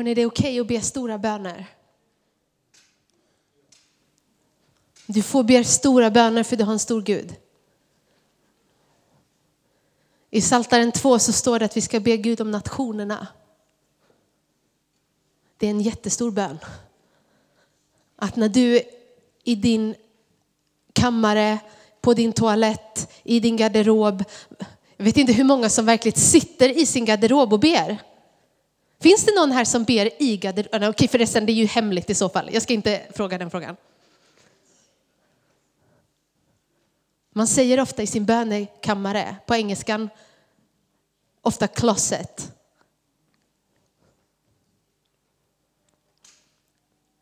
Hörrni, det är okej okay att be stora böner. Du får be stora böner för du har en stor Gud. I Saltaren 2 så står det att vi ska be Gud om nationerna. Det är en jättestor bön. Att när du i din kammare, på din toalett, i din garderob, jag vet inte hur många som verkligen sitter i sin garderob och ber. Finns det någon här som ber i garderoben? Okej förresten, det är ju hemligt i så fall. Jag ska inte fråga den frågan. Man säger ofta i sin bönekammare, på engelskan, ofta closet.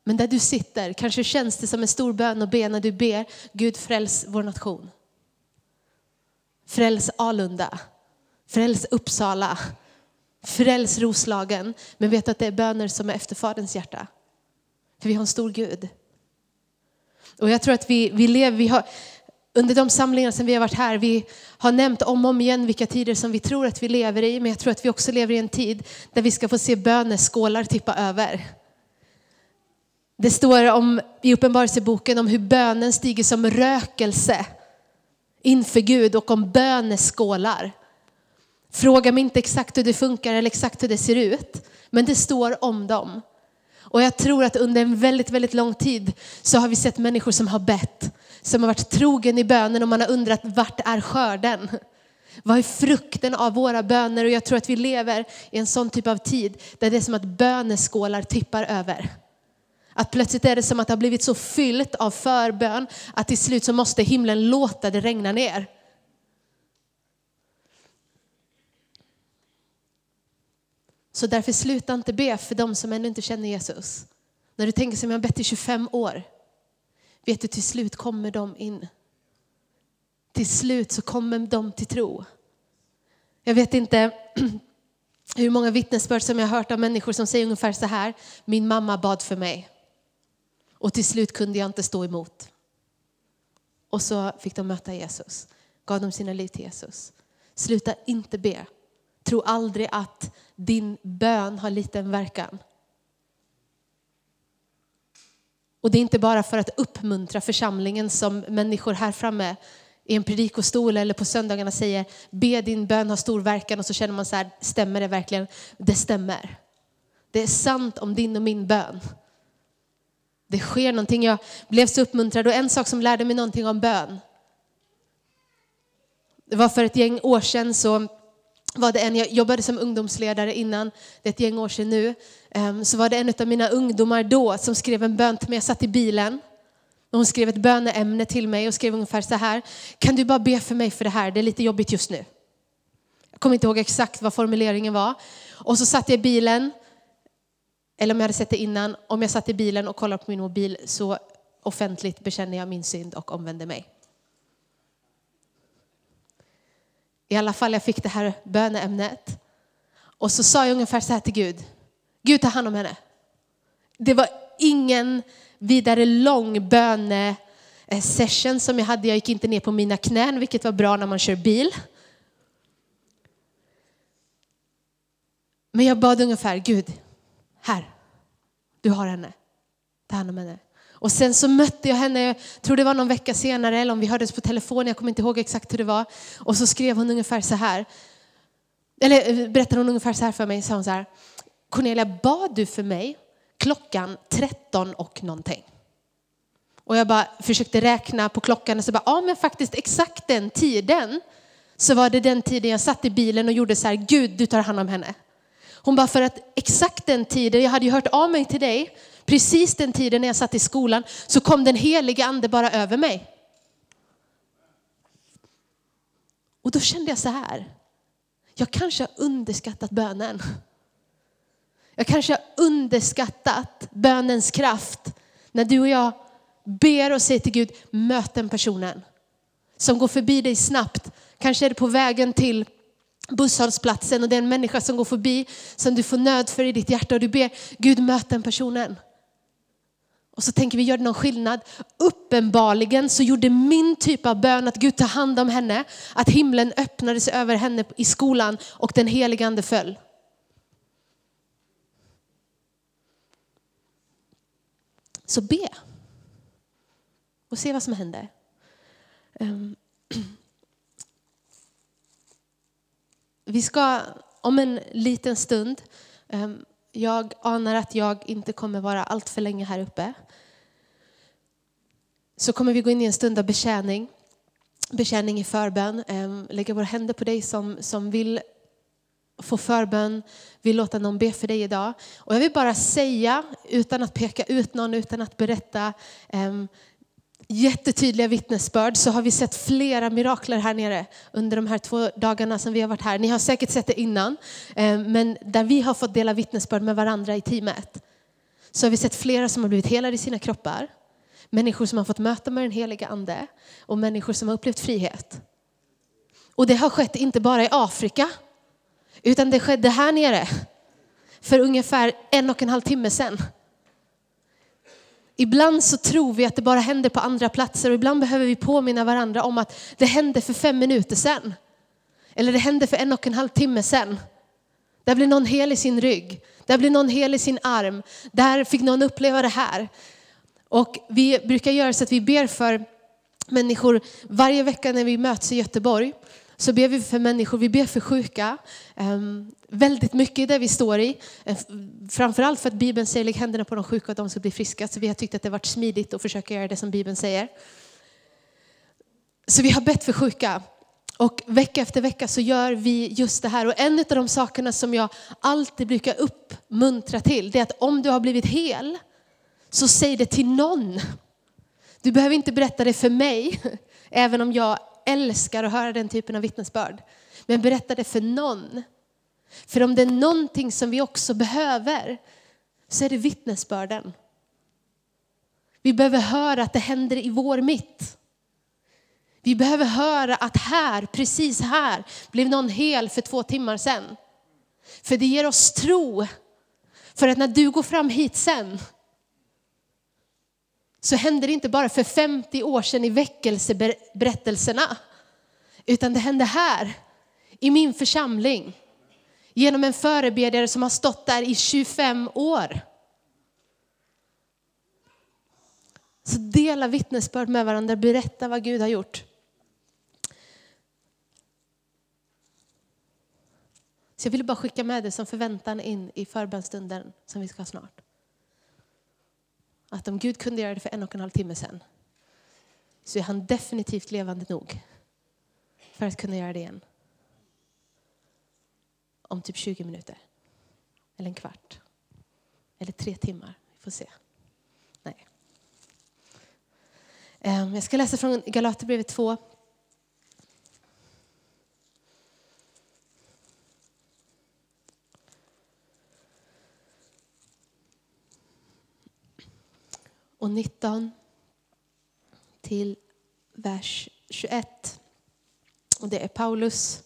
Men där du sitter kanske känns det som en stor bön att be när du ber Gud fräls vår nation. Fräls Alunda. Fräls Uppsala. Fräls Roslagen. Men vet att det är böner som är efter Faderns hjärta. För vi har en stor Gud. Och jag tror att vi, vi lever, vi har, under de samlingar som vi har varit här, vi har nämnt om och om igen vilka tider som vi tror att vi lever i, men jag tror att vi också lever i en tid där vi ska få se böneskålar tippa över. Det står om, i Uppenbarelseboken om hur bönen stiger som rökelse inför Gud och om böneskålar. Fråga mig inte exakt hur det funkar eller exakt hur det ser ut, men det står om dem. Och jag tror att under en väldigt, väldigt lång tid så har vi sett människor som har bett, som har varit trogen i bönen och man har undrat vart är skörden? Vad är frukten av våra böner? Och jag tror att vi lever i en sån typ av tid där det är som att böneskålar tippar över. Att plötsligt är det som att det har blivit så fyllt av förbön att till slut så måste himlen låta det regna ner. Så därför sluta inte be för de som ännu inte känner Jesus. När du tänker som jag har bett i 25 år, vet du till slut kommer de in. Till slut så kommer de till tro. Jag vet inte hur många vittnesbörd som jag har hört av människor som säger ungefär så här, min mamma bad för mig. Och till slut kunde jag inte stå emot. Och så fick de möta Jesus, gav de sina liv till Jesus. Sluta inte be. Tro aldrig att din bön har liten verkan. Och det är inte bara för att uppmuntra församlingen som människor här framme i en predikostol eller på söndagarna säger be din bön har stor verkan och så känner man så här, stämmer det verkligen? Det stämmer. Det är sant om din och min bön. Det sker någonting. Jag blev så uppmuntrad och en sak som lärde mig någonting om bön. Det var för ett gäng år sedan så var det en, jag jobbade som ungdomsledare innan, det är ett gäng år sedan nu, ehm, så var det en av mina ungdomar då som skrev en bön till mig. Jag satt i bilen och hon skrev ett böneämne till mig och skrev ungefär så här, kan du bara be för mig för det här, det är lite jobbigt just nu. Jag kommer inte ihåg exakt vad formuleringen var. Och så satt jag i bilen eller om jag hade sett det innan, om jag satt i bilen och kollade på min mobil så offentligt bekänner jag min synd och omvänder mig. I alla fall, jag fick det här böneämnet. Och så sa jag ungefär så här till Gud. Gud, ta hand om henne. Det var ingen vidare lång bönesession eh, som jag hade. Jag gick inte ner på mina knän, vilket var bra när man kör bil. Men jag bad ungefär, Gud, här, du har henne. Ta hand om henne. Och sen så mötte jag henne, jag tror det var någon vecka senare, eller om vi hördes på telefon, jag kommer inte ihåg exakt hur det var. Och så skrev hon ungefär så här, eller eh, berättade hon ungefär så här för mig, sa hon så här, Cornelia, bad du för mig klockan 13 och någonting? Och jag bara försökte räkna på klockan och så bara, ja men faktiskt exakt den tiden så var det den tiden jag satt i bilen och gjorde så här, Gud du tar hand om henne. Hon bara, för att exakt den tiden, jag hade ju hört av mig till dig, precis den tiden när jag satt i skolan, så kom den heliga ande bara över mig. Och då kände jag så här, jag kanske har underskattat bönen. Jag kanske har underskattat bönens kraft. När du och jag ber och säger till Gud, möt den personen som går förbi dig snabbt. Kanske är det på vägen till busshållplatsen och det är en människa som går förbi som du får nöd för i ditt hjärta och du ber Gud möt den personen. Och så tänker vi, gör det någon skillnad? Uppenbarligen så gjorde min typ av bön att Gud tar hand om henne, att himlen öppnade sig över henne i skolan och den heliga ande föll. Så be. Och se vad som händer. Ehm, vi ska om en liten stund, ehm, jag anar att jag inte kommer vara allt för länge här uppe, så kommer vi gå in i en stund av betjäning. Betjäning i förbön, ehm, lägga våra händer på dig som, som vill få förbön, vill låta någon be för dig idag. Och jag vill bara säga, utan att peka ut någon, utan att berätta um, jättetydliga vittnesbörd, så har vi sett flera mirakler här nere under de här två dagarna som vi har varit här. Ni har säkert sett det innan, um, men där vi har fått dela vittnesbörd med varandra i teamet, så har vi sett flera som har blivit helade i sina kroppar, människor som har fått möta med den heliga ande och människor som har upplevt frihet. Och det har skett inte bara i Afrika, utan det skedde här nere för ungefär en och en halv timme sedan. Ibland så tror vi att det bara händer på andra platser och ibland behöver vi påminna varandra om att det hände för fem minuter sedan. Eller det hände för en och en halv timme sedan. Där blev någon hel i sin rygg. Där blev någon hel i sin arm. Där fick någon uppleva det här. Och vi brukar göra så att vi ber för människor varje vecka när vi möts i Göteborg så ber vi för människor, vi ber för sjuka. Ehm, väldigt mycket i det vi står i. Eh, framförallt för att Bibeln säger lägg händerna på de sjuka och de ska bli friska. Så vi har tyckt att det har varit smidigt att försöka göra det som Bibeln säger. Så vi har bett för sjuka. Och vecka efter vecka så gör vi just det här. Och en av de sakerna som jag alltid brukar uppmuntra till, det är att om du har blivit hel, så säg det till någon. Du behöver inte berätta det för mig, även om jag älskar att höra den typen av vittnesbörd. Men berätta det för någon. För om det är någonting som vi också behöver så är det vittnesbörden. Vi behöver höra att det händer i vår mitt. Vi behöver höra att här, precis här, blev någon hel för två timmar sedan. För det ger oss tro. För att när du går fram hit sen så hände det inte bara för 50 år sedan i väckelseberättelserna, utan det hände här, i min församling, genom en förebedjare som har stått där i 25 år. Så dela vittnesbörd med varandra, berätta vad Gud har gjort. Så jag ville bara skicka med det som förväntan in i förbönstunden som vi ska ha snart. Att om Gud kunde göra det för en och en halv timme sedan så är han definitivt levande nog för att kunna göra det igen. Om typ 20 minuter. Eller en kvart. Eller tre timmar. Vi får se. Nej. Ehm, jag ska läsa från Galaterbrevet 2. Och 19 till vers 21. Och det är Paulus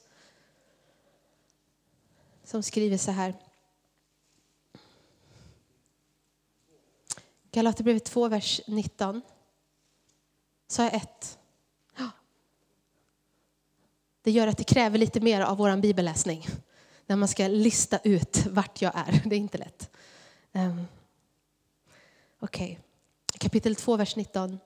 som skriver så här. Galaterbrevet 2, vers 19. Sa jag 1? Det gör att det kräver lite mer av vår bibelläsning när man ska lista ut vart jag är. Det är inte lätt. Um, Okej. Okay kapitel 2, vers 19.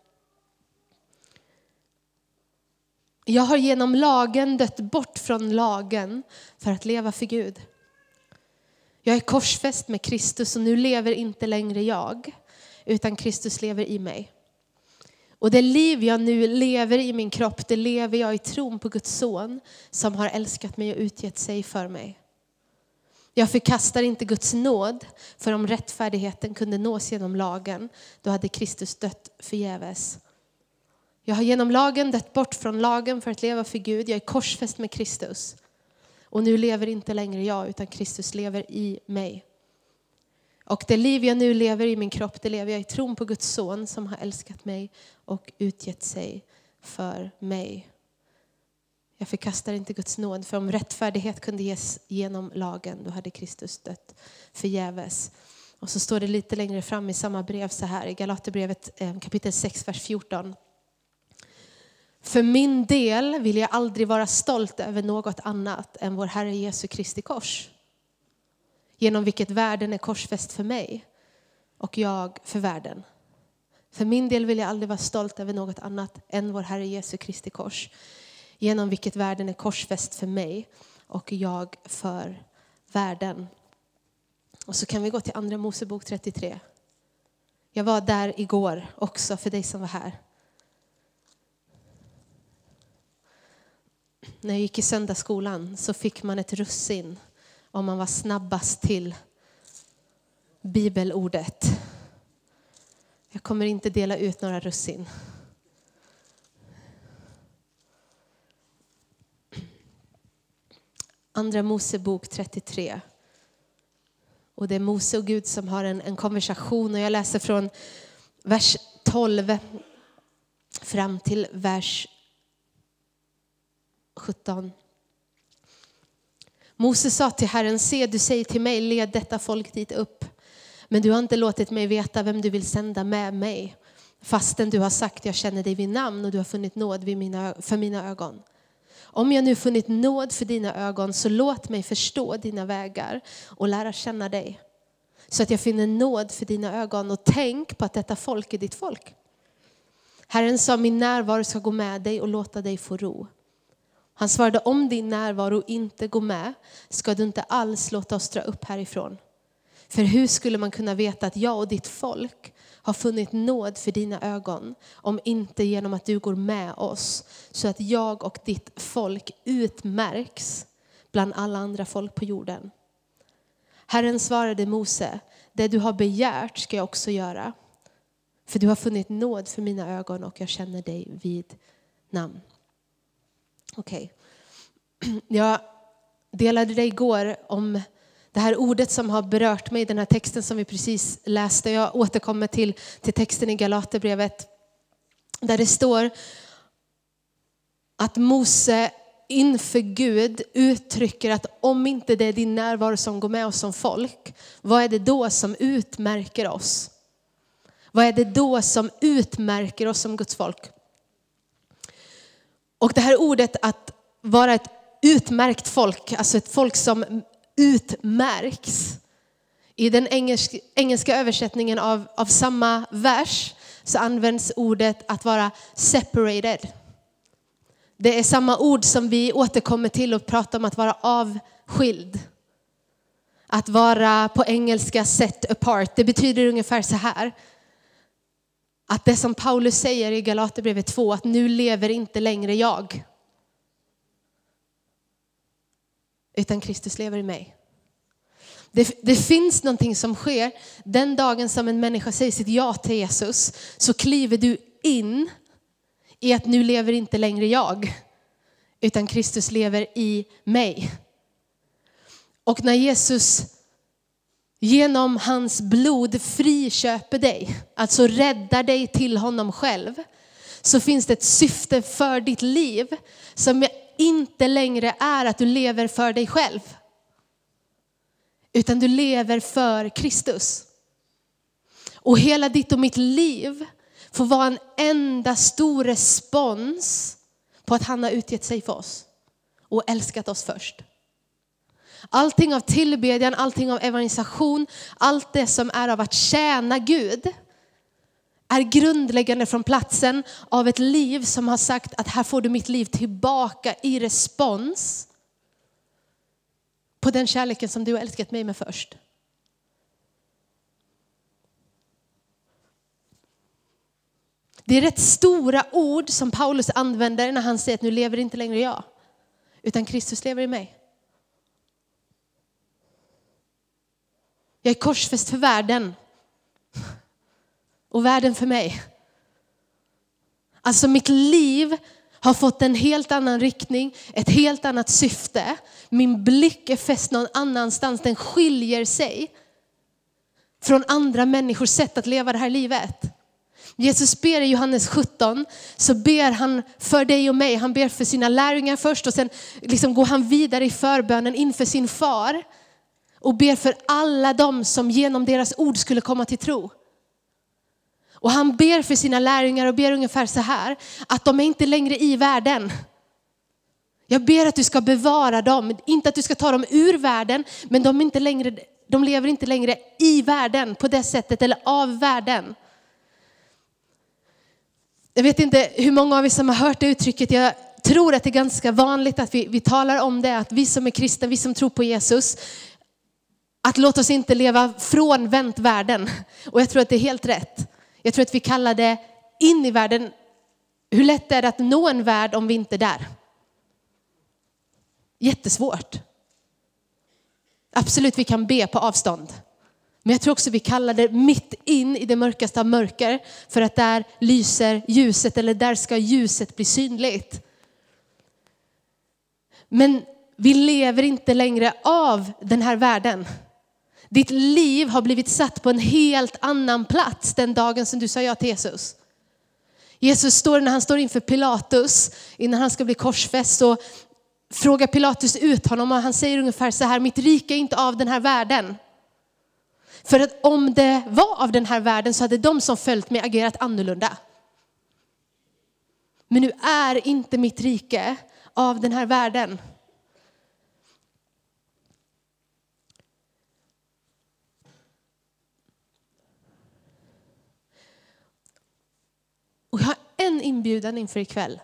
Jag har genom lagen dött bort från lagen för att leva för Gud. Jag är korsfäst med Kristus och nu lever inte längre jag, utan Kristus lever i mig. Och det liv jag nu lever i min kropp, det lever jag i tron på Guds son som har älskat mig och utgett sig för mig. Jag förkastar inte Guds nåd, för om rättfärdigheten kunde nås genom lagen, då hade Kristus dött förgäves. Jag har genom lagen dött bort från lagen för att leva för Gud. Jag är korsfäst med Kristus. Och nu lever inte längre jag, utan Kristus lever i mig. Och det liv jag nu lever i min kropp, det lever jag i tron på Guds son som har älskat mig och utgett sig för mig. Jag förkastar inte Guds nåd, för om rättfärdighet kunde ges genom lagen, då hade Kristus dött förgäves. Och så står det lite längre fram i samma brev så här, i Galaterbrevet eh, kapitel 6, vers 14. För min del vill jag aldrig vara stolt över något annat än vår Herre Jesu Kristi kors. Genom vilket världen är korsfäst för mig och jag för världen. För min del vill jag aldrig vara stolt över något annat än vår Herre Jesu Kristi kors. Genom vilket världen är korsfäst för mig och jag för världen. Och så kan vi gå till Andra Mosebok 33. Jag var där igår också för dig som var här. När jag gick i söndagsskolan så fick man ett russin om man var snabbast till bibelordet. Jag kommer inte dela ut några russin. Andra Mosebok 33. Och det är Mose och Gud som har en, en konversation och jag läser från vers 12 fram till vers 17. Mose sa till Herren, se du säger till mig, led detta folk dit upp. Men du har inte låtit mig veta vem du vill sända med mig. Fastän du har sagt, jag känner dig vid namn och du har funnit nåd vid mina, för mina ögon. Om jag nu funnit nåd för dina ögon, så låt mig förstå dina vägar och lära känna dig. Så att jag finner nåd för dina ögon och tänk på att detta folk är ditt folk. Herren sa, min närvaro ska gå med dig och låta dig få ro. Han svarade, om din närvaro inte går med ska du inte alls låta oss dra upp härifrån. För hur skulle man kunna veta att jag och ditt folk har funnit nåd för dina ögon om inte genom att du går med oss så att jag och ditt folk utmärks bland alla andra folk på jorden. Herren svarade Mose, det du har begärt ska jag också göra. För du har funnit nåd för mina ögon och jag känner dig vid namn. Okej. Okay. Jag delade det igår om det här ordet som har berört mig, den här texten som vi precis läste. Jag återkommer till, till texten i Galaterbrevet där det står att Mose inför Gud uttrycker att om inte det är din närvaro som går med oss som folk, vad är det då som utmärker oss? Vad är det då som utmärker oss som Guds folk? Och det här ordet att vara ett utmärkt folk, alltså ett folk som utmärks. I den engelska, engelska översättningen av, av samma vers så används ordet att vara separated. Det är samma ord som vi återkommer till och pratar om att vara avskild. Att vara på engelska set apart. Det betyder ungefär så här. Att det som Paulus säger i Galaterbrevet 2, att nu lever inte längre jag. Utan Kristus lever i mig. Det, det, finns någonting som sker. Den dagen som en människa säger sitt ja till Jesus så kliver du in i att nu lever inte längre jag, utan Kristus lever i mig. Och när Jesus genom hans blod friköper dig, alltså räddar dig till honom själv, så finns det ett syfte för ditt liv som inte längre är att du lever för dig själv. Utan du lever för Kristus. Och hela ditt och mitt liv får vara en enda stor respons på att han har utgett sig för oss och älskat oss först. Allting av tillbedjan, allting av evangelisation, allt det som är av att tjäna Gud är grundläggande från platsen av ett liv som har sagt att här får du mitt liv tillbaka i respons på den kärleken som du har älskat mig med först. Det är rätt stora ord som Paulus använder när han säger att nu lever inte längre jag, utan Kristus lever i mig. Jag är korsfäst för världen och världen för mig. Alltså mitt liv har fått en helt annan riktning, ett helt annat syfte. Min blick är fäst någon annanstans, den skiljer sig från andra människors sätt att leva det här livet. Jesus ber i Johannes 17, så ber han för dig och mig. Han ber för sina lärjungar först och sen liksom går han vidare i förbönen inför sin far och ber för alla dem som genom deras ord skulle komma till tro. Och han ber för sina lärjungar och ber ungefär så här, att de är inte längre i världen. Jag ber att du ska bevara dem, inte att du ska ta dem ur världen, men de, inte längre, de lever inte längre i världen på det sättet eller av världen. Jag vet inte hur många av er som har hört det uttrycket. Jag tror att det är ganska vanligt att vi, vi talar om det, att vi som är kristna, vi som tror på Jesus, att låt oss inte leva frånvänt världen. Och jag tror att det är helt rätt. Jag tror att vi kallar det in i världen. Hur lätt är det att nå en värld om vi inte är där? Jättesvårt. Absolut, vi kan be på avstånd. Men jag tror också vi kallar det mitt in i det mörkaste av mörker. För att där lyser ljuset, eller där ska ljuset bli synligt. Men vi lever inte längre av den här världen. Ditt liv har blivit satt på en helt annan plats den dagen som du sa ja till Jesus. Jesus står, när han står inför Pilatus, innan han ska bli korsfäst, så frågar Pilatus ut honom och han säger ungefär så här, mitt rike är inte av den här världen. För att om det var av den här världen så hade de som följt mig agerat annorlunda. Men nu är inte mitt rike av den här världen. Och jag har en inbjudan inför ikväll.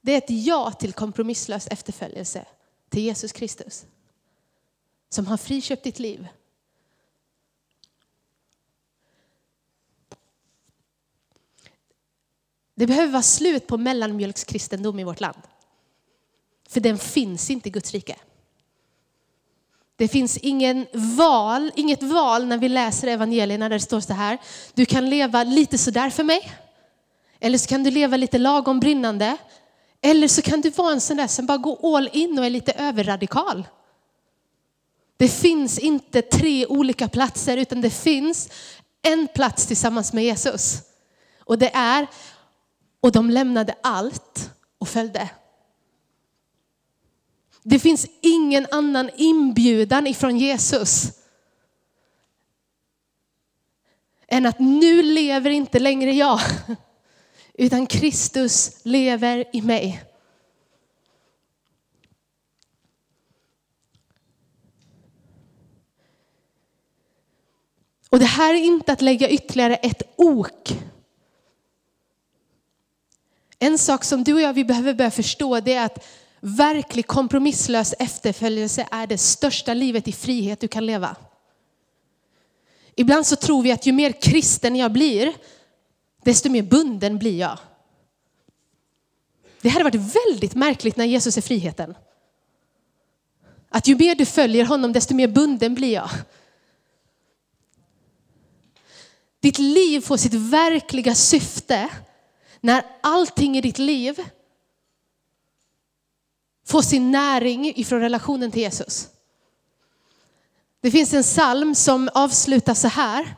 Det är ett ja till kompromisslös efterföljelse till Jesus Kristus. Som har friköpt ditt liv. Det behöver vara slut på mellanmjölkskristendom i vårt land. För den finns inte i Guds rike. Det finns ingen val, inget val när vi läser evangelierna där det står så här. Du kan leva lite sådär för mig. Eller så kan du leva lite lagom brinnande. Eller så kan du vara en sån där som bara går all in och är lite överradikal. Det finns inte tre olika platser utan det finns en plats tillsammans med Jesus. Och det är, och de lämnade allt och följde. Det finns ingen annan inbjudan ifrån Jesus än att nu lever inte längre jag, utan Kristus lever i mig. Och det här är inte att lägga ytterligare ett ok. En sak som du och jag vi behöver börja förstå det är att verklig kompromisslös efterföljelse är det största livet i frihet du kan leva. Ibland så tror vi att ju mer kristen jag blir, desto mer bunden blir jag. Det hade varit väldigt märkligt när Jesus är friheten. Att ju mer du följer honom, desto mer bunden blir jag. Ditt liv får sitt verkliga syfte när allting i ditt liv får sin näring ifrån relationen till Jesus. Det finns en psalm som avslutas så här.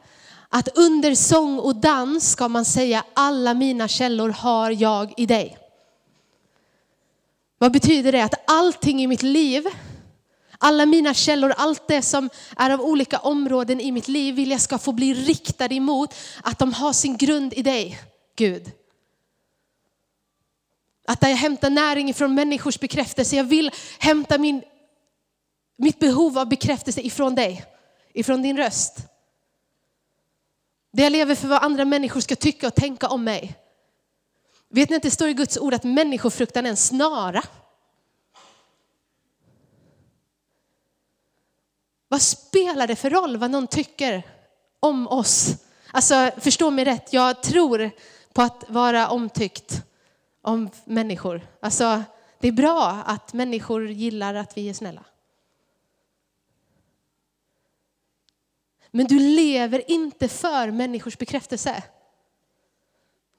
Att under sång och dans ska man säga alla mina källor har jag i dig. Vad betyder det? Att allting i mitt liv, alla mina källor, allt det som är av olika områden i mitt liv vill jag ska få bli riktade emot att de har sin grund i dig, Gud. Att jag hämtar näring från människors bekräftelse. Jag vill hämta min, mitt behov av bekräftelse ifrån dig, ifrån din röst. Det jag lever för vad andra människor ska tycka och tänka om mig. Vet ni att det står i Guds ord att människofruktan är en snara? Vad spelar det för roll vad någon tycker om oss? Alltså förstå mig rätt, jag tror på att vara omtyckt om människor. Alltså, det är bra att människor gillar att vi är snälla. Men du lever inte för människors bekräftelse.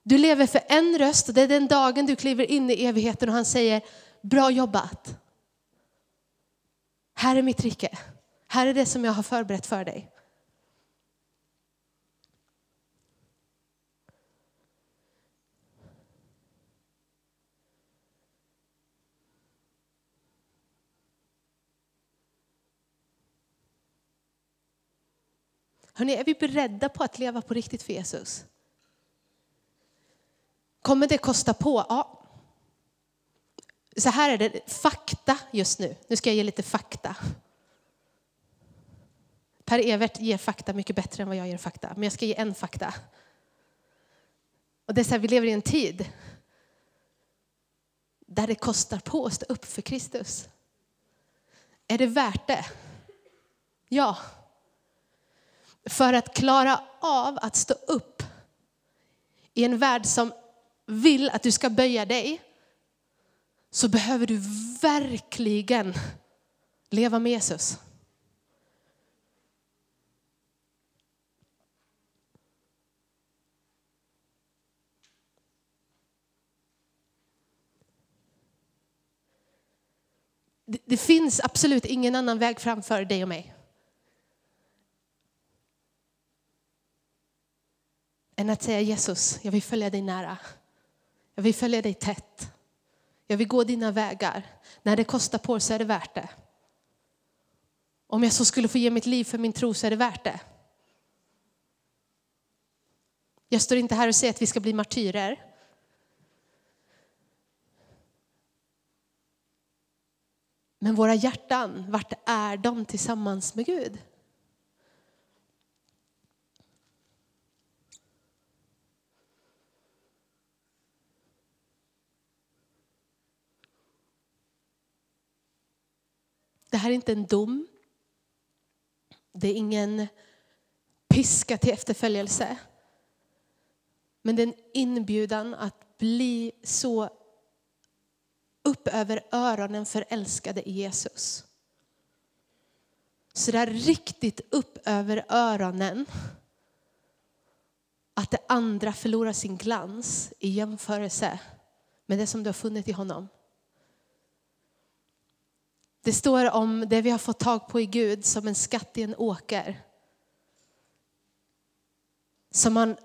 Du lever för en röst och det är den dagen du kliver in i evigheten och han säger bra jobbat. Här är mitt rike. Här är det som jag har förberett för dig. Hörrni, är vi beredda på att leva på riktigt för Jesus? Kommer det kosta på? Ja. Så här är det, fakta just nu. Nu ska jag ge lite fakta. Per Evert ger fakta mycket bättre än vad jag ger fakta, men jag ska ge en fakta. Och det är så här, vi lever i en tid där det kostar på att stå upp för Kristus. Är det värt det? Ja. För att klara av att stå upp i en värld som vill att du ska böja dig så behöver du verkligen leva med Jesus. Det, finns absolut ingen annan väg framför dig och mig. Än att säga Jesus, jag vill följa dig nära. Jag vill följa dig tätt. Jag vill gå dina vägar. När det kostar på så är det värt det. Om jag så skulle få ge mitt liv för min tro så är det värt det. Jag står inte här och säger att vi ska bli martyrer. Men våra hjärtan, vart är de tillsammans med Gud? Det här är inte en dom. Det är ingen piska till efterföljelse. Men det är en inbjudan att bli så upp över öronen förälskade i Jesus. Så där riktigt upp över öronen att det andra förlorar sin glans i jämförelse med det som du har funnit i honom. Det står om det vi har fått tag på i Gud som en skatt i en åker. Som man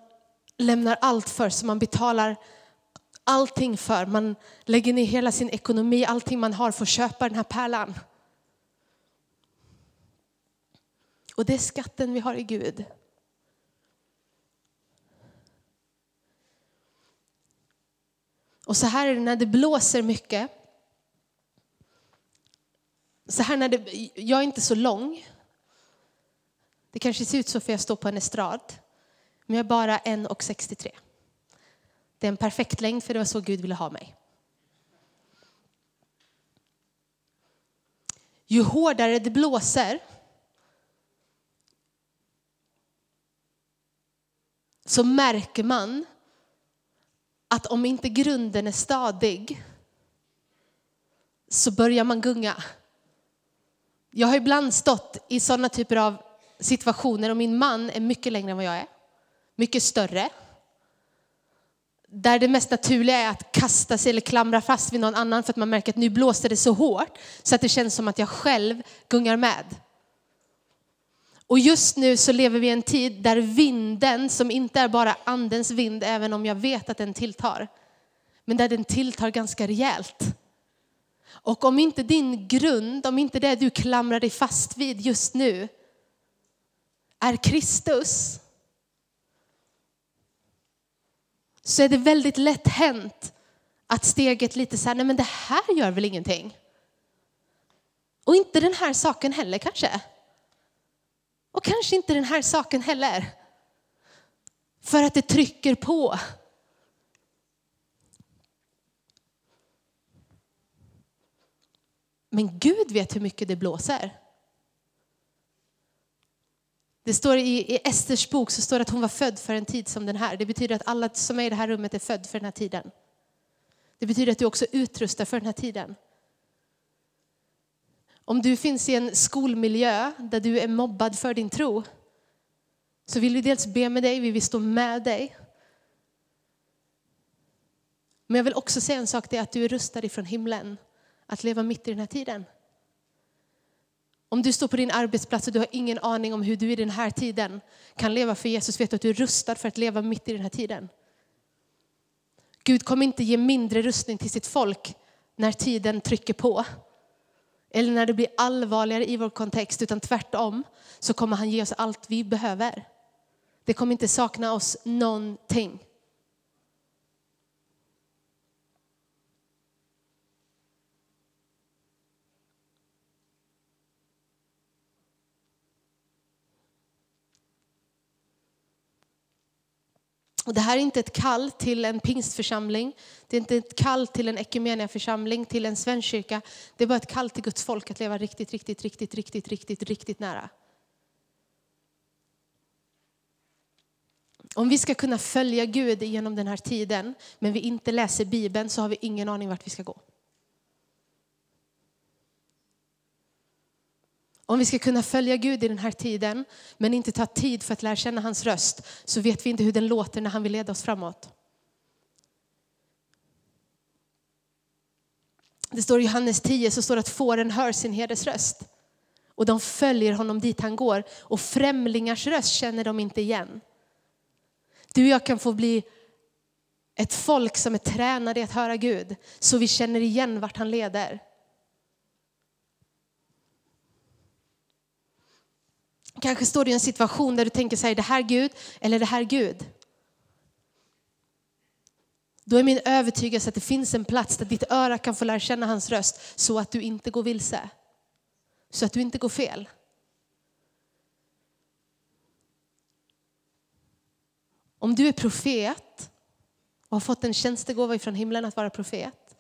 lämnar allt för, som man betalar allting för. Man lägger ner hela sin ekonomi, allting man har för att köpa den här pärlan. Och det är skatten vi har i Gud. Och så här är det när det blåser mycket. Så här när det, jag är inte så lång. Det kanske ser ut så för jag står på en estrad. Men jag är bara 1,63. Det är en perfekt längd för det var så Gud ville ha mig. Ju hårdare det blåser så märker man att om inte grunden är stadig så börjar man gunga. Jag har ibland stått i sådana typer av situationer och min man är mycket längre än vad jag är. Mycket större där det mest naturliga är att kasta sig eller klamra fast vid någon annan för att man märker att nu blåser det så hårt så att det känns som att jag själv gungar med. Och just nu så lever vi i en tid där vinden, som inte är bara andens vind, även om jag vet att den tilltar, men där den tilltar ganska rejält. Och om inte din grund, om inte det du klamrar dig fast vid just nu är Kristus, så är det väldigt lätt hänt att steget lite så här, nej men det här gör väl ingenting. Och inte den här saken heller kanske. Och kanske inte den här saken heller. För att det trycker på. Men Gud vet hur mycket det blåser. Det står i, i Esters bok så står det att hon var född för en tid som den här. Det betyder att alla som är i det här rummet är född för den här tiden. Det betyder att du också är utrustad för den här tiden. Om du finns i en skolmiljö där du är mobbad för din tro så vill vi dels be med dig, vi vill stå med dig. Men jag vill också säga en sak, det är att du är rustad ifrån himlen att leva mitt i den här tiden. Om du står på din arbetsplats och du har ingen aning om hur du i den här tiden kan leva för Jesus, vet du att du är rustad för att leva mitt i den här tiden. Gud kommer inte ge mindre rustning till sitt folk när tiden trycker på. Eller när det blir allvarligare i vår kontext, utan tvärtom så kommer han ge oss allt vi behöver. Det kommer inte sakna oss någonting. Och det här är inte ett kall till en pingstförsamling, det är inte ett kall till en ekumeniaförsamling, till en svensk kyrka. Det är bara ett kall till Guds folk att leva riktigt, riktigt, riktigt, riktigt, riktigt, riktigt nära. Om vi ska kunna följa Gud genom den här tiden, men vi inte läser Bibeln, så har vi ingen aning vart vi ska gå. Om vi ska kunna följa Gud i den här tiden, men inte ta tid för att lära känna hans röst, så vet vi inte hur den låter när han vill leda oss framåt. Det står i Johannes 10 så står att fåren hör sin herdes röst. Och de följer honom dit han går. Och främlingars röst känner de inte igen. Du och jag kan få bli ett folk som är tränade i att höra Gud, så vi känner igen vart han leder. Kanske står du i en situation där du tänker så här, det här Gud eller det här Gud? Då är min övertygelse att det finns en plats där ditt öra kan få lära känna hans röst så att du inte går vilse. Så att du inte går fel. Om du är profet och har fått en tjänstegåva från himlen att vara profet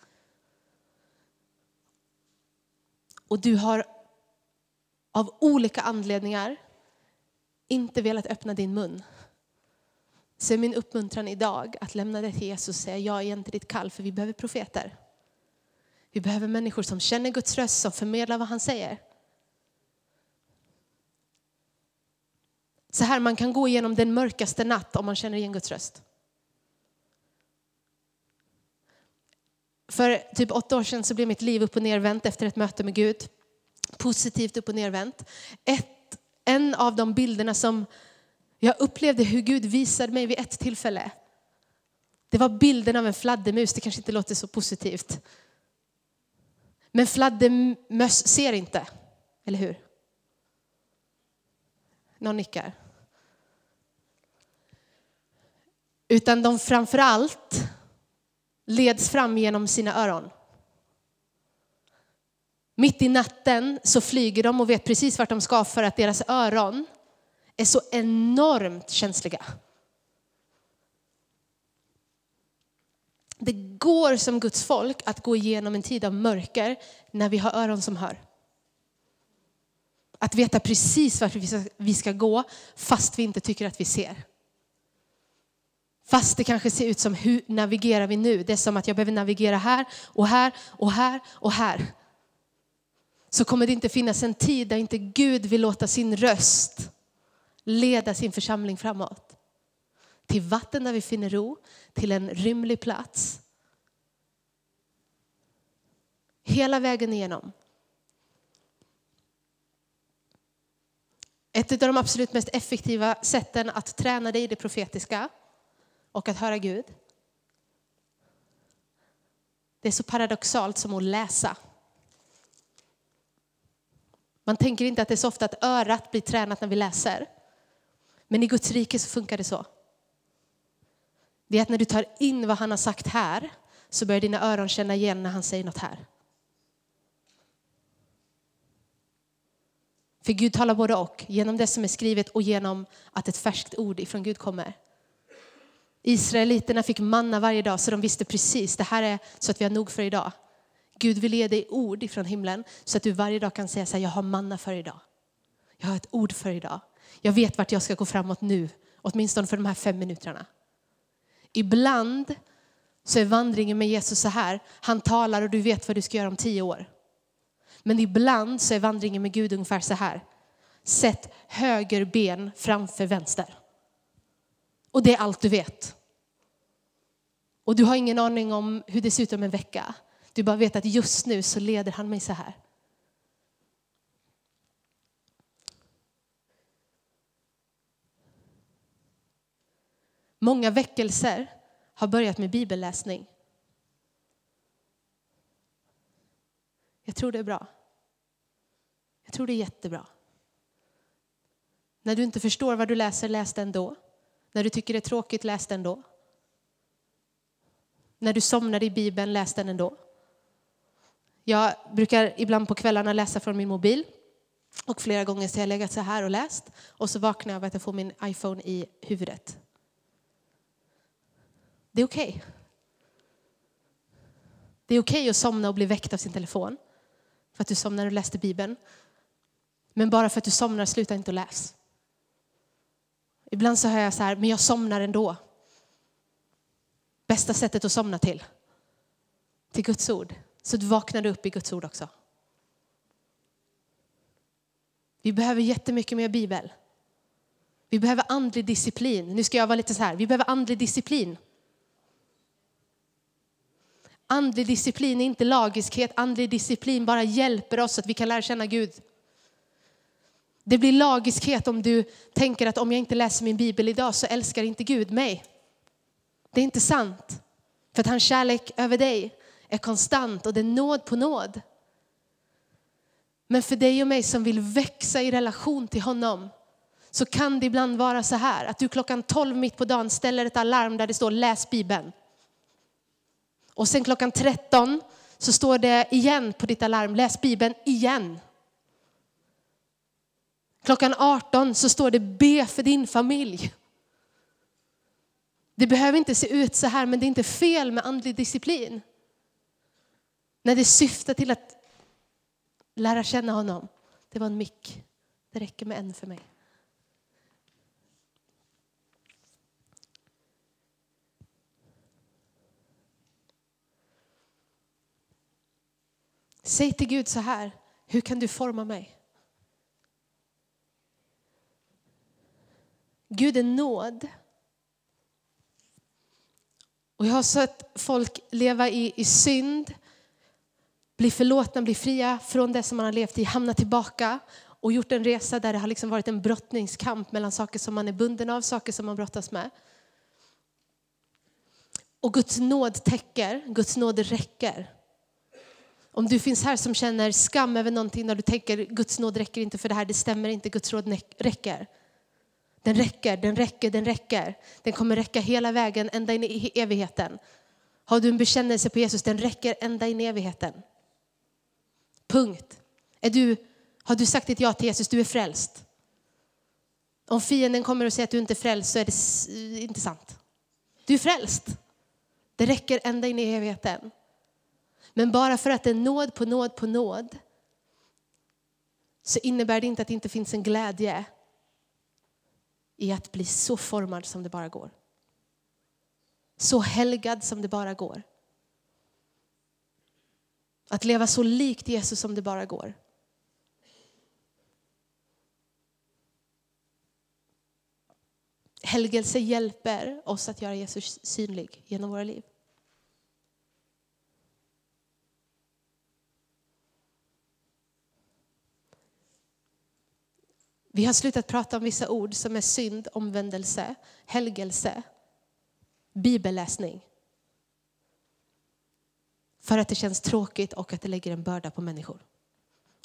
och du har av olika anledningar inte velat öppna din mun så är min uppmuntran idag att lämna dig till Jesus och säga ja igen till ditt kall för vi behöver profeter. Vi behöver människor som känner Guds röst, som förmedlar vad han säger. Så här, man kan gå igenom den mörkaste natt om man känner igen Guds röst. För typ åtta år sedan så blev mitt liv upp och nervänt efter ett möte med Gud. Positivt upp och nervänt. Ett en av de bilderna som jag upplevde hur Gud visade mig vid ett tillfälle. Det var bilden av en fladdermus, det kanske inte låter så positivt. Men fladdermöss ser inte, eller hur? Någon nickar. Utan de framför allt leds fram genom sina öron. Mitt i natten så flyger de och vet precis vart de ska för att deras öron är så enormt känsliga. Det går som Guds folk att gå igenom en tid av mörker när vi har öron som hör. Att veta precis vart vi ska, gå fast vi inte tycker att vi ser. Fast det kanske ser ut som hur navigerar vi nu? Det är som att jag behöver navigera här och här och här och här så kommer det inte finnas en tid där inte Gud vill låta sin röst leda sin församling framåt. Till vatten där vi finner ro, till en rymlig plats. Hela vägen igenom. Ett av de absolut mest effektiva sätten att träna dig i det profetiska och att höra Gud. Det är så paradoxalt som att läsa. Man tänker inte att det är så ofta att örat blir tränat när vi läser. Men i Guds rike så funkar det så. Det är att när du tar in vad han har sagt här så börjar dina öron känna igen när han säger något här. För Gud talar både och, genom det som är skrivet och genom att ett färskt ord ifrån Gud kommer. Israeliterna fick manna varje dag så de visste precis, det här är så att vi har nog för idag. Gud vill ge dig ord ifrån himlen så att du varje dag kan säga så här, jag har manna för idag. Jag har ett ord för idag. Jag vet vart jag ska gå framåt nu, åtminstone för de här fem minuterna. Ibland så är vandringen med Jesus så här, han talar och du vet vad du ska göra om tio år. Men ibland så är vandringen med Gud ungefär så här, sätt höger ben framför vänster. Och det är allt du vet. Och du har ingen aning om hur det ser ut om en vecka. Du bara vet att just nu så leder han mig så här. Många väckelser har börjat med bibelläsning. Jag tror det är bra. Jag tror det är jättebra. När du inte förstår vad du läser, läs det ändå. När du tycker det är tråkigt, läs det ändå. När du somnar i Bibeln, läs den ändå. Jag brukar ibland på kvällarna läsa från min mobil. Och flera gånger så har jag legat så här och läst. Och så vaknar jag av att jag får min iPhone i huvudet. Det är okej. Okay. Det är okej okay att somna och bli väckt av sin telefon för att du somnar och läste Bibeln. Men bara för att du somnar, sluta inte att läsa. Ibland så hör jag så här, men jag somnar ändå. Bästa sättet att somna till, till Guds ord. Så du vaknade upp i Guds ord också. Vi behöver jättemycket mer Bibel. Vi behöver andlig disciplin. Nu ska jag vara lite så här, vi behöver andlig disciplin. Andlig disciplin är inte lagiskhet, andlig disciplin bara hjälper oss att vi kan lära känna Gud. Det blir lagiskhet om du tänker att om jag inte läser min bibel idag så älskar inte Gud mig. Det är inte sant. För att hans kärlek över dig är konstant och det är nåd på nåd. Men för dig och mig som vill växa i relation till honom så kan det ibland vara så här att du klockan 12 mitt på dagen ställer ett alarm där det står läs bibeln. Och sen klockan 13 så står det igen på ditt alarm läs bibeln igen. Klockan 18 så står det be för din familj. Det behöver inte se ut så här men det är inte fel med andlig disciplin. När det syftar till att lära känna honom. Det var en mick. Det räcker med en för mig. Säg till Gud så här, hur kan du forma mig? Gud är nåd. Och jag har sett folk leva i, i synd, bli förlåtna, bli fria från det som man har levt i, hamna tillbaka och gjort en resa där det har liksom varit en brottningskamp mellan saker som man är bunden av, saker som man brottas med. Och Guds nåd täcker, Guds nåd räcker. Om du finns här som känner skam över någonting när du tänker Guds nåd räcker inte för det här, det stämmer inte, Guds råd räcker. Den räcker, den räcker, den räcker. Den kommer räcka hela vägen ända in i evigheten. Har du en bekännelse på Jesus, den räcker ända in i evigheten. Punkt. Är du, har du sagt ditt ja till Jesus, du är frälst. Om fienden kommer och säger att du inte är frälst så är det inte sant. Du är frälst. Det räcker ända in i evigheten. Men bara för att det är nåd på nåd på nåd så innebär det inte att det inte finns en glädje i att bli så formad som det bara går. Så helgad som det bara går. Att leva så likt Jesus som det bara går. Helgelse hjälper oss att göra Jesus synlig genom våra liv. Vi har slutat prata om vissa ord som är synd, omvändelse, helgelse, bibelläsning. För att det känns tråkigt och att det lägger en börda på människor.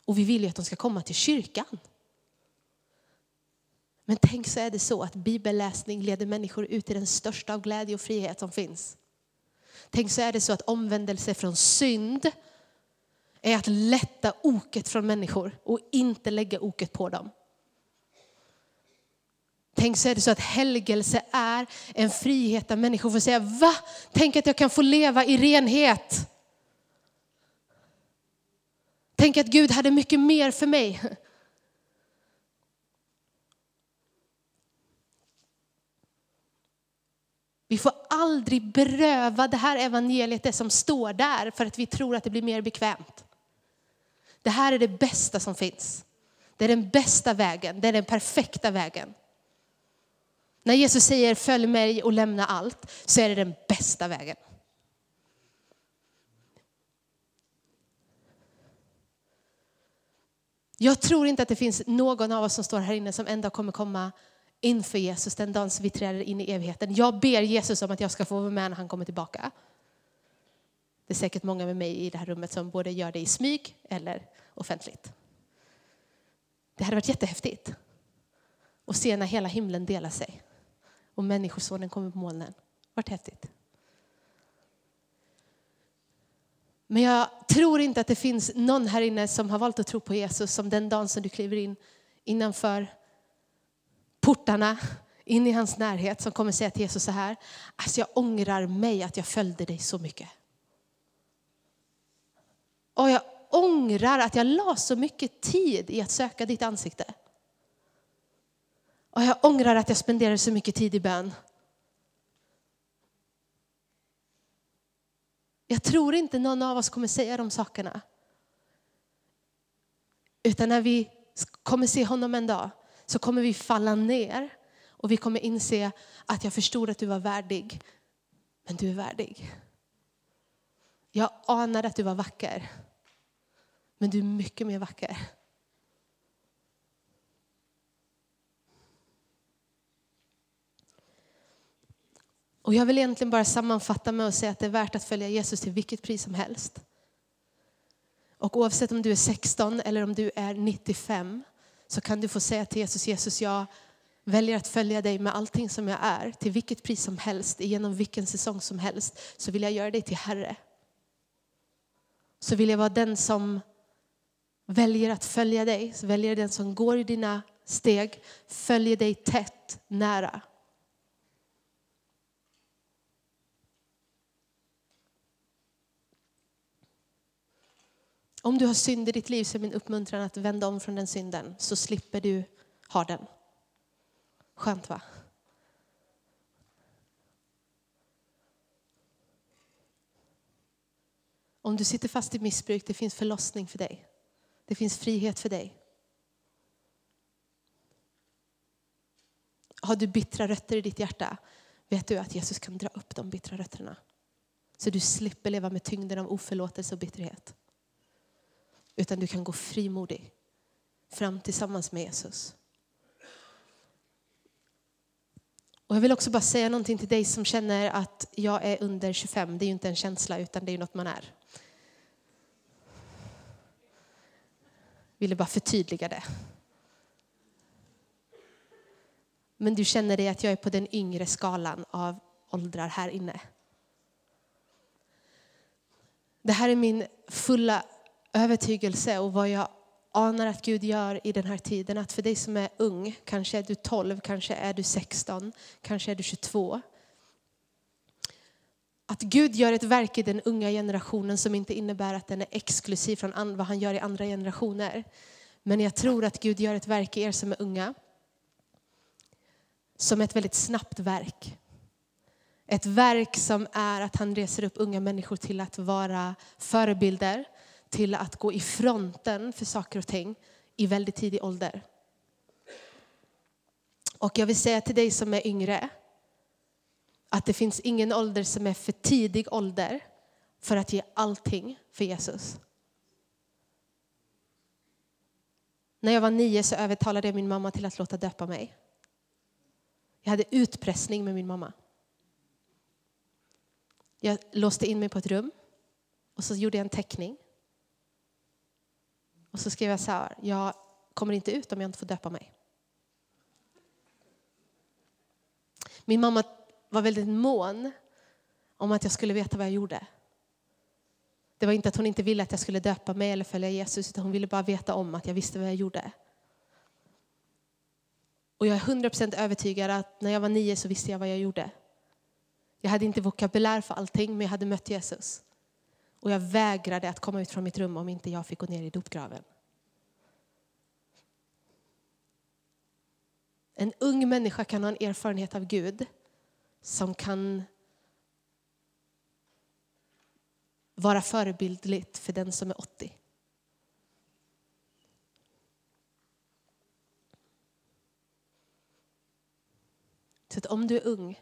Och vi vill ju att de ska komma till kyrkan. Men tänk så är det så att bibelläsning leder människor ut i den största av glädje och frihet som finns. Tänk så är det så att omvändelse från synd är att lätta oket från människor och inte lägga oket på dem. Tänk så är det så att helgelse är en frihet där människor får säga, va? Tänk att jag kan få leva i renhet. Tänk att Gud hade mycket mer för mig. Vi får aldrig beröva det här evangeliet det som står där för att vi tror att det blir mer bekvämt. Det här är det bästa som finns. Det är den bästa vägen, det är den perfekta vägen. När Jesus säger följ mig och lämna allt så är det den bästa vägen. Jag tror inte att det finns någon av oss som står här inne som ändå kommer komma inför Jesus den dagen vi träder in i evigheten. Jag ber Jesus om att jag ska få vara med när han kommer tillbaka. Det är säkert många med mig i det här rummet som både gör det i smyg eller offentligt. Det hade varit jättehäftigt att se när hela himlen delar sig och Människosonen kommer på molnen. Vart häftigt. Men jag tror inte att det finns någon här inne som har valt att tro på Jesus som den dagen som du kliver in innanför portarna in i hans närhet som kommer säga till Jesus så här. Alltså jag ångrar mig att jag följde dig så mycket. Och jag ångrar att jag la så mycket tid i att söka ditt ansikte. Och jag ångrar att jag spenderade så mycket tid i bön. Jag tror inte någon av oss kommer säga de sakerna. Utan när vi kommer se honom en dag så kommer vi falla ner och vi kommer inse att jag förstod att du var värdig, men du är värdig. Jag anade att du var vacker, men du är mycket mer vacker. Och jag vill egentligen bara sammanfatta med att säga att det är värt att följa Jesus till vilket pris som helst. Och oavsett om du är 16 eller om du är 95 så kan du få säga till Jesus, Jesus jag väljer att följa dig med allting som jag är, till vilket pris som helst, genom vilken säsong som helst, så vill jag göra dig till Herre. Så vill jag vara den som väljer att följa dig, så väljer den som går i dina steg, följer dig tätt, nära. Om du har synd i ditt liv så är min uppmuntran att vända om från den synden så slipper du ha den. Skönt va? Om du sitter fast i missbruk, det finns förlossning för dig. Det finns frihet för dig. Har du bittra rötter i ditt hjärta, vet du att Jesus kan dra upp de bittra rötterna. Så du slipper leva med tyngden av oförlåtelse och bitterhet. Utan du kan gå frimodig fram tillsammans med Jesus. Och jag vill också bara säga någonting till dig som känner att jag är under 25. Det är ju inte en känsla utan det är något man är. Ville bara förtydliga det. Men du känner dig att jag är på den yngre skalan av åldrar här inne. Det här är min fulla övertygelse och vad jag anar att Gud gör i den här tiden. Att för dig som är ung, kanske är du 12, kanske är du 16, kanske är du 22. Att Gud gör ett verk i den unga generationen som inte innebär att den är exklusiv från vad han gör i andra generationer. Men jag tror att Gud gör ett verk i er som är unga. Som ett väldigt snabbt verk. Ett verk som är att han reser upp unga människor till att vara förebilder, till att gå i fronten för saker och ting i väldigt tidig ålder. Och jag vill säga till dig som är yngre att det finns ingen ålder som är för tidig ålder för att ge allting för Jesus. När jag var nio så övertalade jag min mamma till att låta döpa mig. Jag hade utpressning med min mamma. Jag låste in mig på ett rum och så gjorde jag en teckning och så skrev jag så här, jag kommer inte ut om jag inte får döpa mig. Min mamma var väldigt mån om att jag skulle veta vad jag gjorde. Det var inte att hon inte ville att jag skulle döpa mig eller följa Jesus, utan hon ville bara veta om att jag visste vad jag gjorde. Och jag är 100% övertygad att när jag var nio så visste jag vad jag gjorde. Jag hade inte vokabulär för allting, men jag hade mött Jesus. Och jag vägrade att komma ut från mitt rum om inte jag fick gå ner i dopgraven. En ung människa kan ha en erfarenhet av Gud som kan vara förebildligt för den som är 80. Så att om du är ung,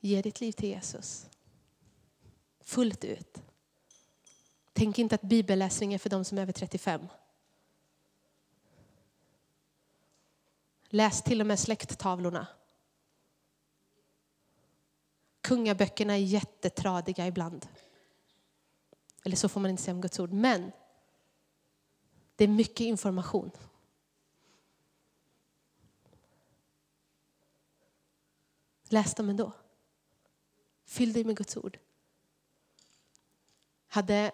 ge ditt liv till Jesus fullt ut. Tänk inte att bibelläsning är för de som är över 35. Läs till och med släkttavlorna. Kungaböckerna är jättetradiga ibland. Eller så får man inte säga om Guds ord. Men det är mycket information. Läs dem ändå. Fyll dig med Guds ord hade,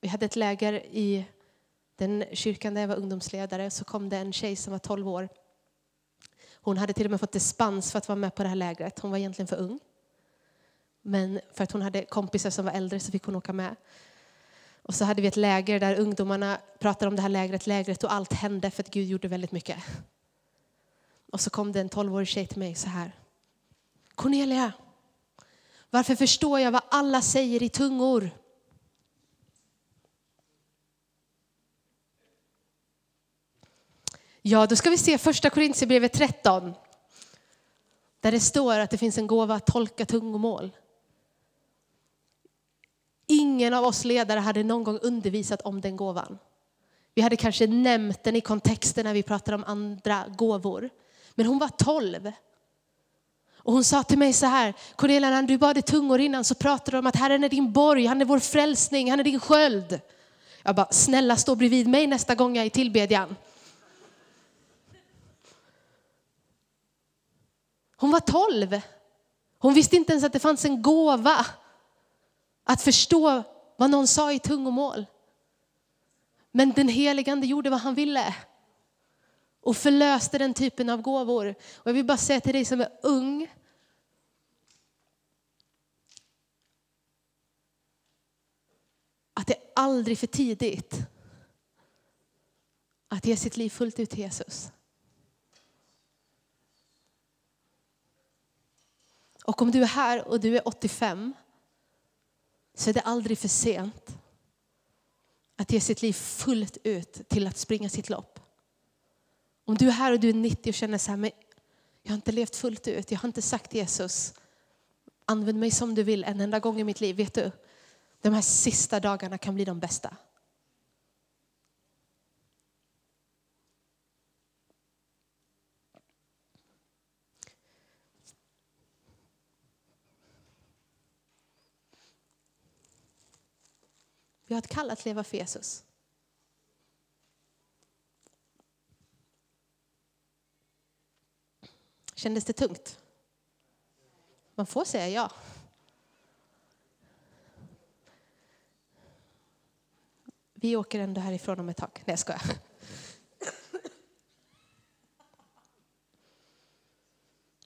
vi hade ett läger i den kyrkan där jag var ungdomsledare så kom det en tjej som var 12 år. Hon hade till och med fått dispens för att vara med på det här lägret. Hon var egentligen för ung. Men för att hon hade kompisar som var äldre så fick hon åka med. Och så hade vi ett läger där ungdomarna pratade om det här lägret, lägret och allt hände för att Gud gjorde väldigt mycket. Och så kom det en tolvårig tjej till mig så här. Cornelia, varför förstår jag vad alla säger i tungor? Ja, då ska vi se första Korintierbrevet 13. Där det står att det finns en gåva att tolka tungomål. Ingen av oss ledare hade någon gång undervisat om den gåvan. Vi hade kanske nämnt den i kontexten när vi pratade om andra gåvor. Men hon var tolv. Och hon sa till mig så här, Cornelia när du bad i tungor innan så pratade du om att Herren är din borg, han är vår frälsning, han är din sköld. Jag bara, snälla stå bredvid mig nästa gång jag är i tillbedjan. Hon var tolv. Hon visste inte ens att det fanns en gåva att förstå vad någon sa i tungomål. Men den heligande gjorde vad han ville och förlöste den typen av gåvor. Och jag vill bara säga till dig som är ung, att det är aldrig för tidigt att ge sitt liv fullt ut till Jesus. Och om du är här och du är 85 så är det aldrig för sent att ge sitt liv fullt ut till att springa sitt lopp. Om du är här och du är 90 och känner så här, men jag har inte levt fullt ut, jag har inte sagt Jesus, använd mig som du vill en enda gång i mitt liv. Vet du, de här sista dagarna kan bli de bästa. Vi har ett kall att leva för Jesus. Kändes det tungt? Man får säga ja. Vi åker ändå härifrån om ett tag. Nej, jag skojar.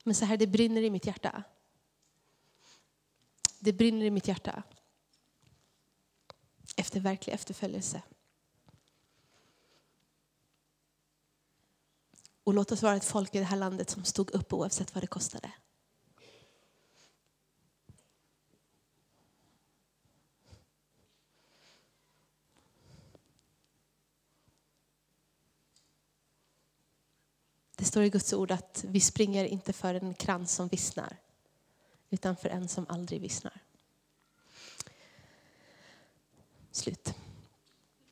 Men så här, det brinner i mitt hjärta. Det brinner i mitt hjärta efter verklig efterföljelse. Och låt oss vara ett folk i det här landet som stod upp oavsett vad det kostade. Det står i Guds ord att vi springer inte för en krans som vissnar, utan för en som aldrig vissnar. Slut.